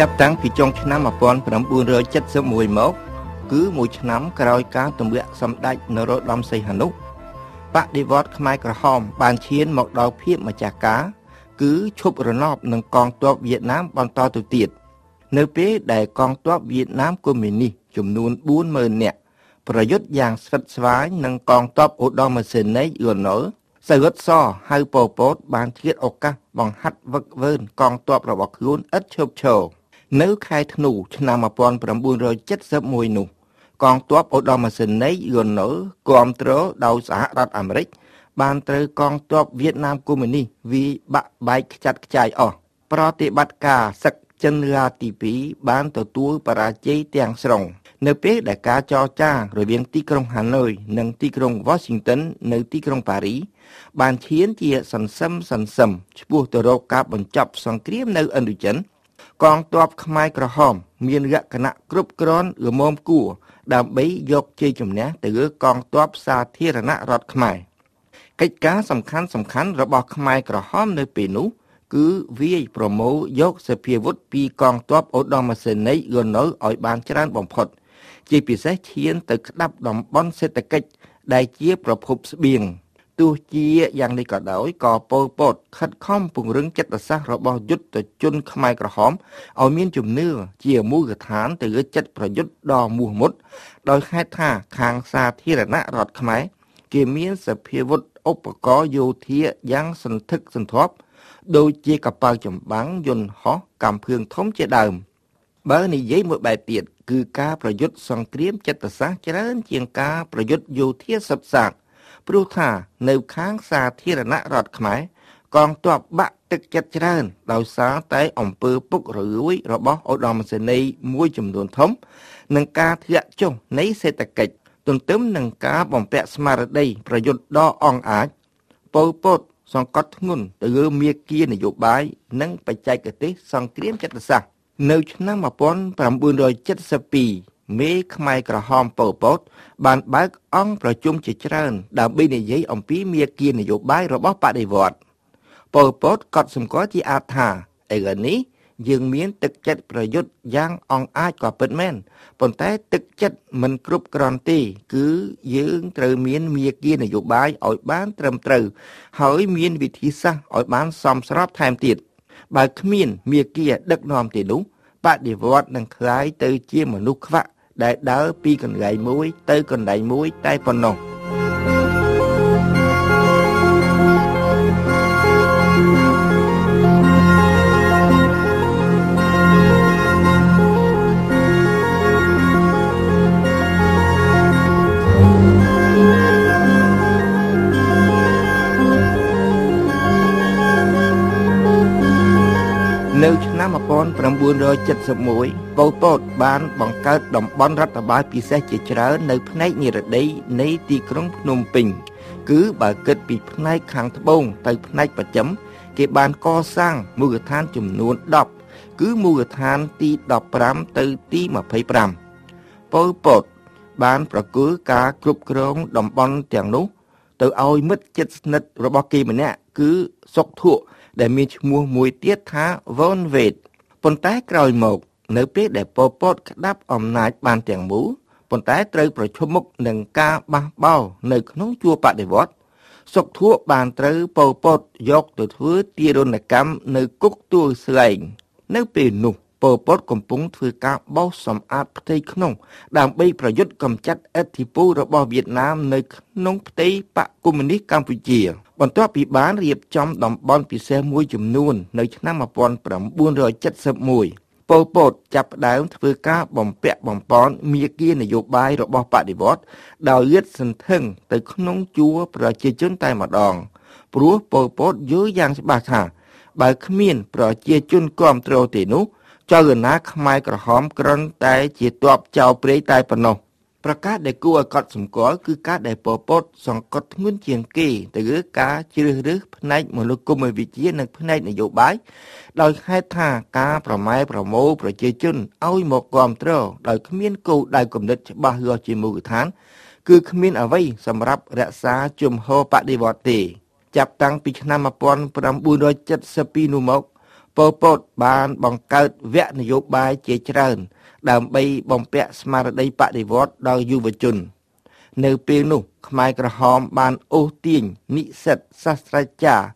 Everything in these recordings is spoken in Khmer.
ចាប់តាំងពីចុងឆ្នាំ1971មកគឺមួយឆ្នាំក្រោយការទម្លាក់សម្ដេចនរោត្តមសីហនុបដិវត្តខ្មែរក្រហមបានឈានមកដល់ភាពម្ចាស់ការគឺឈប់រណបនឹងកងទ័ពវៀតណាមបន្តទៅទៀតនៅពេលដែលកងទ័ពវៀតណាមកុម្មុយនីសចំនួន40000នាក់ប្រយុទ្ធយ៉ាងស្វិតស្វាញនឹងកងទ័ពឧត្តមសេនីយ៍យួនណុលសៅរត់សហៅពពតបានឆ្លៀតឱកាសបង្ហាត់វឹកវើនកងទ័ពរបស់ខ្លួនឥតឈប់ឈរ នៅខែធ្នូឆ្នាំ1971នោះកងទ័ពឧត្តមសេនីយ៍យួនណុលគ្រប់គ្រងដោយសហរដ្ឋអាមេរិកបានត្រូវកងទ័ពវៀតណាមកុម្មុយនីសវាយបាក់បែកខ្ចាត់ខ្ចាយអស់ប្រតិបត្តិការសឹកចិនរាទី2បានទទួលបរាជ័យទាំងស្រុងនៅពេលដែលការចរចារវាងទីក្រុងហាណូយនិងទីក្រុង Washington នៅទីក្រុងប៉ារីបានឈានជាសន្សឹមសន្សឹមឆ្ពោះទៅរកការបញ្ចប់សង្គ្រាមនៅឥណ្ឌូចិន កងទ័ពខ្មែរក្រហម មានលក្ខណៈគ្រប់គ្រាន់ល្មមគួរដើម្បីយកជ័យជំនះទៅលើកងទ័ពសាធារណរដ្ឋខ្មែរកិច្ចការសំខាន់សំខាន់របស់ខ្មែរក្រហមនៅពេលនោះ គឺវាយប្រមូលយកសភាវុធពីកងទ័ពឧត្តមសេនីយ៍យួននៅឲ្យបានច្រើនបំផុត ជាពិសេសឈានទៅក្តាប់តំបន់សេដ្ឋកិច្ចដែលជាប្រភពស្បៀង ទោះជាយ៉ាងនេះក៏ដោយក៏ប៉ុលពតខិតខំពង្រឹងចិត្តសាស្ត្ររបស់យុទ្ធជនខ្មែរក្រហមឲ្យមានជំនឿជាមូលដ្ឋានទៅលើចិត្តប្រយុទ្ធដ៏មោះមុត ដោយហេតុថាខាងសាធារណរដ្ឋខ្មែរគេមានសភាវុធឧបករណ៍យោធាយ៉ាងសន្ធឹកសន្ធាប់ដូចជាកប៉ាល់ចម្បាំងយន្តហោះកាំភ្លើងធំជាដើម បើនិយាយមួយបែបទៀតគឺការប្រយុទ្ធសង្គ្រាមចិត្តសាស្ត្រច្រើនជាងការប្រយុទ្ធយោធាសិបសាស្ត្រ ព្រោះថានៅខាងសាធារណរដ្ឋខ្មែរកងទ័ពបាក់ទឹកចិត្តច្រើន ដោយសារតែអំពើពុករលួយរបស់ឧត្តមសេនីយ៍មួយចំនួនធំនិងការធ្លាក់ចុះនៃសេដ្ឋកិច្ចទន្ទឹមនឹងការបំពាក់ស្មារតីប្រយុទ្ធដ៏អង្អាចពោលពតសង្កត់ធ្ងន់ទៅលើមាគ៌ានយោបាយនិងបច្ចេកទេសសង្គ្រាមចិត្តសាស្ត្រនៅឆ្នាំ1972 មេខ្មែរក្រហមប៉ុលពតបានបើកអង្គប្រជុំជាច្រើនដើម្បីនិយាយអំពីមាគ៌ានយោបាយរបស់បដិវត្តប៉ុលពតកត់សម្គាល់ជាអាចថាឥឡូវនេះយើងមានទឹកចិត្តប្រយុទ្ធយ៉ាងអង្អាចក៏ពិតមែនប៉ុន្តែទឹកចិត្តមិនគ្រប់គ្រាន់ទេគឺយើងត្រូវមានមាគ៌ានយោបាយឲ្យបានត្រឹមត្រូវហើយមានវិធីសាស្ត្រឲ្យបានសមស្របថែមទៀតបើគ្មានមាគ៌ាដឹកនាំទេនោះបដិវត្តនឹងคล้ายទៅជាមនុស្សខ្វាក់ ដែលដើរពីកន្លែងមួយ ទៅកន្លែងមួយតែប៉ុណ្ណោះ។ នៅឆ្នាំ1971ប៉ុលពតបានបង្កើតតំបន់រដ្ឋបាលពិសេសជាច្រើននៅផ្នែកនិរតីនៃទីក្រុងភ្នំពេញ គឺបើគិតពីផ្នែកខាងត្បូងទៅផ្នែកប្រចាំគេបានកសាងមូលដ្ឋានចំនួន10គឺមូលដ្ឋានទី15ទៅទី25ប៉ុលពតបានប្រគល់ការគ្រប់គ្រងតំបន់ទាំងនោះ ទៅឲ្យមិត្តជិតស្និទ្ធរបស់គេម្នាក់គឺសុកធក់ដែលមានឈ្មោះមួយទៀតថា Von Wade ប៉ុន្តែក្រោយមក នៅពេលដែលប៉ុលពតក្តាប់អំណាចបានទាំងមូលប៉ុន្តែត្រូវប្រឈមមុខនឹងការបះបោរនៅក្នុងជួរបដិវត្តសុកធួបានត្រូវប៉ុលពតយកទៅធ្វើទារុណកម្មនៅគុកទួលស្លែងនៅពេលនោះ ប៉ុលពតកំពុងធ្វើការបោសសម្អាតផ្ទៃក្នុង ដើម្បីប្រយុទ្ធកម្ចាត់ឥទ្ធិពលរបស់វៀតណាមនៅក្នុងផ្ទៃបកកុម្មុយនីសកម្ពុជា បន្ទាប់ពីបានរៀបចំតំបន់ពិសេសមួយចំនួន នៅឆ្នាំ1971ប៉ុលពតចាប់ផ្ដើមធ្វើការបំពាក់បំពន់មាគ៌ានយោបាយរបស់បដិវត្តដោយលាតសន្ធឹងទៅក្នុងជួរប្រជាជនតែម្ដង ព្រោះប៉ុលពតយល់យ៉ាងច្បាស់ថាបើគ្មានប្រជាជនគ្រប់គ្រងទេនោះ ចលនាខ្មែរក្រហមគ្រាន់តែជាទ័ពចៅព្រៃតែប៉ុណ្ណោះប្រកាសដែលគួរឲ្យកត់សម្គាល់គឺការដែលពពតសង្កត់ធ្ងន់ជាងគេទៅលើការជ្រើសរើសផ្នែកមនោគមវិជ្ជានិងផ្នែកនយោបាយដោយហេតុថាការប្រម៉ែប្រមូលប្រជាជនឲ្យមកគ្រប់គ្រងដោយគ្មានគោលដៅគំនិតច្បាស់លាស់ជាមូលដ្ឋាន គឺគ្មានអ្វីសម្រាប់រក្សាជំហរបដិវត្តទេចាប់តាំងពីឆ្នាំ1972នោះមក ប៉ុលពតបានបង្កើតវគ្គនយោបាយជាច្រើន ដើម្បីបំពាក់ស្មារតីបដិវត្តដល់យុវជន នៅពេលនោះ ខ្មែរក្រហមបានអូសទាញនិស្សិតសាស្ត្រាចារ្យ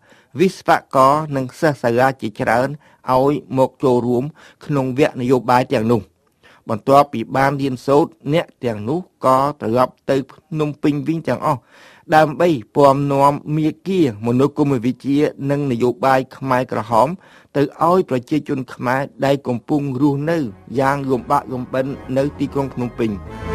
វិស្វករនិងសិស្សសាលាជាច្រើនឲ្យមកចូលរួម ក្នុងវគ្គនយោបាយទាំងនោះ បន្ទាប់ពីបានរៀនសូត្រអ្នកទាំងនោះក៏ត្រឡប់ទៅភ្នំពេញវិញទាំងអស់ដើម្បីពំនាំមាគាមនុស្សគុំវិជ្ជា និងនយោបាយខ្មែរក្រហម ទៅឲ្យប្រជាជនខ្មែរដែលកំពុងរស់នៅយ៉ាងលំបាកលំបិននៅទីក្រុងភ្នំពេញ។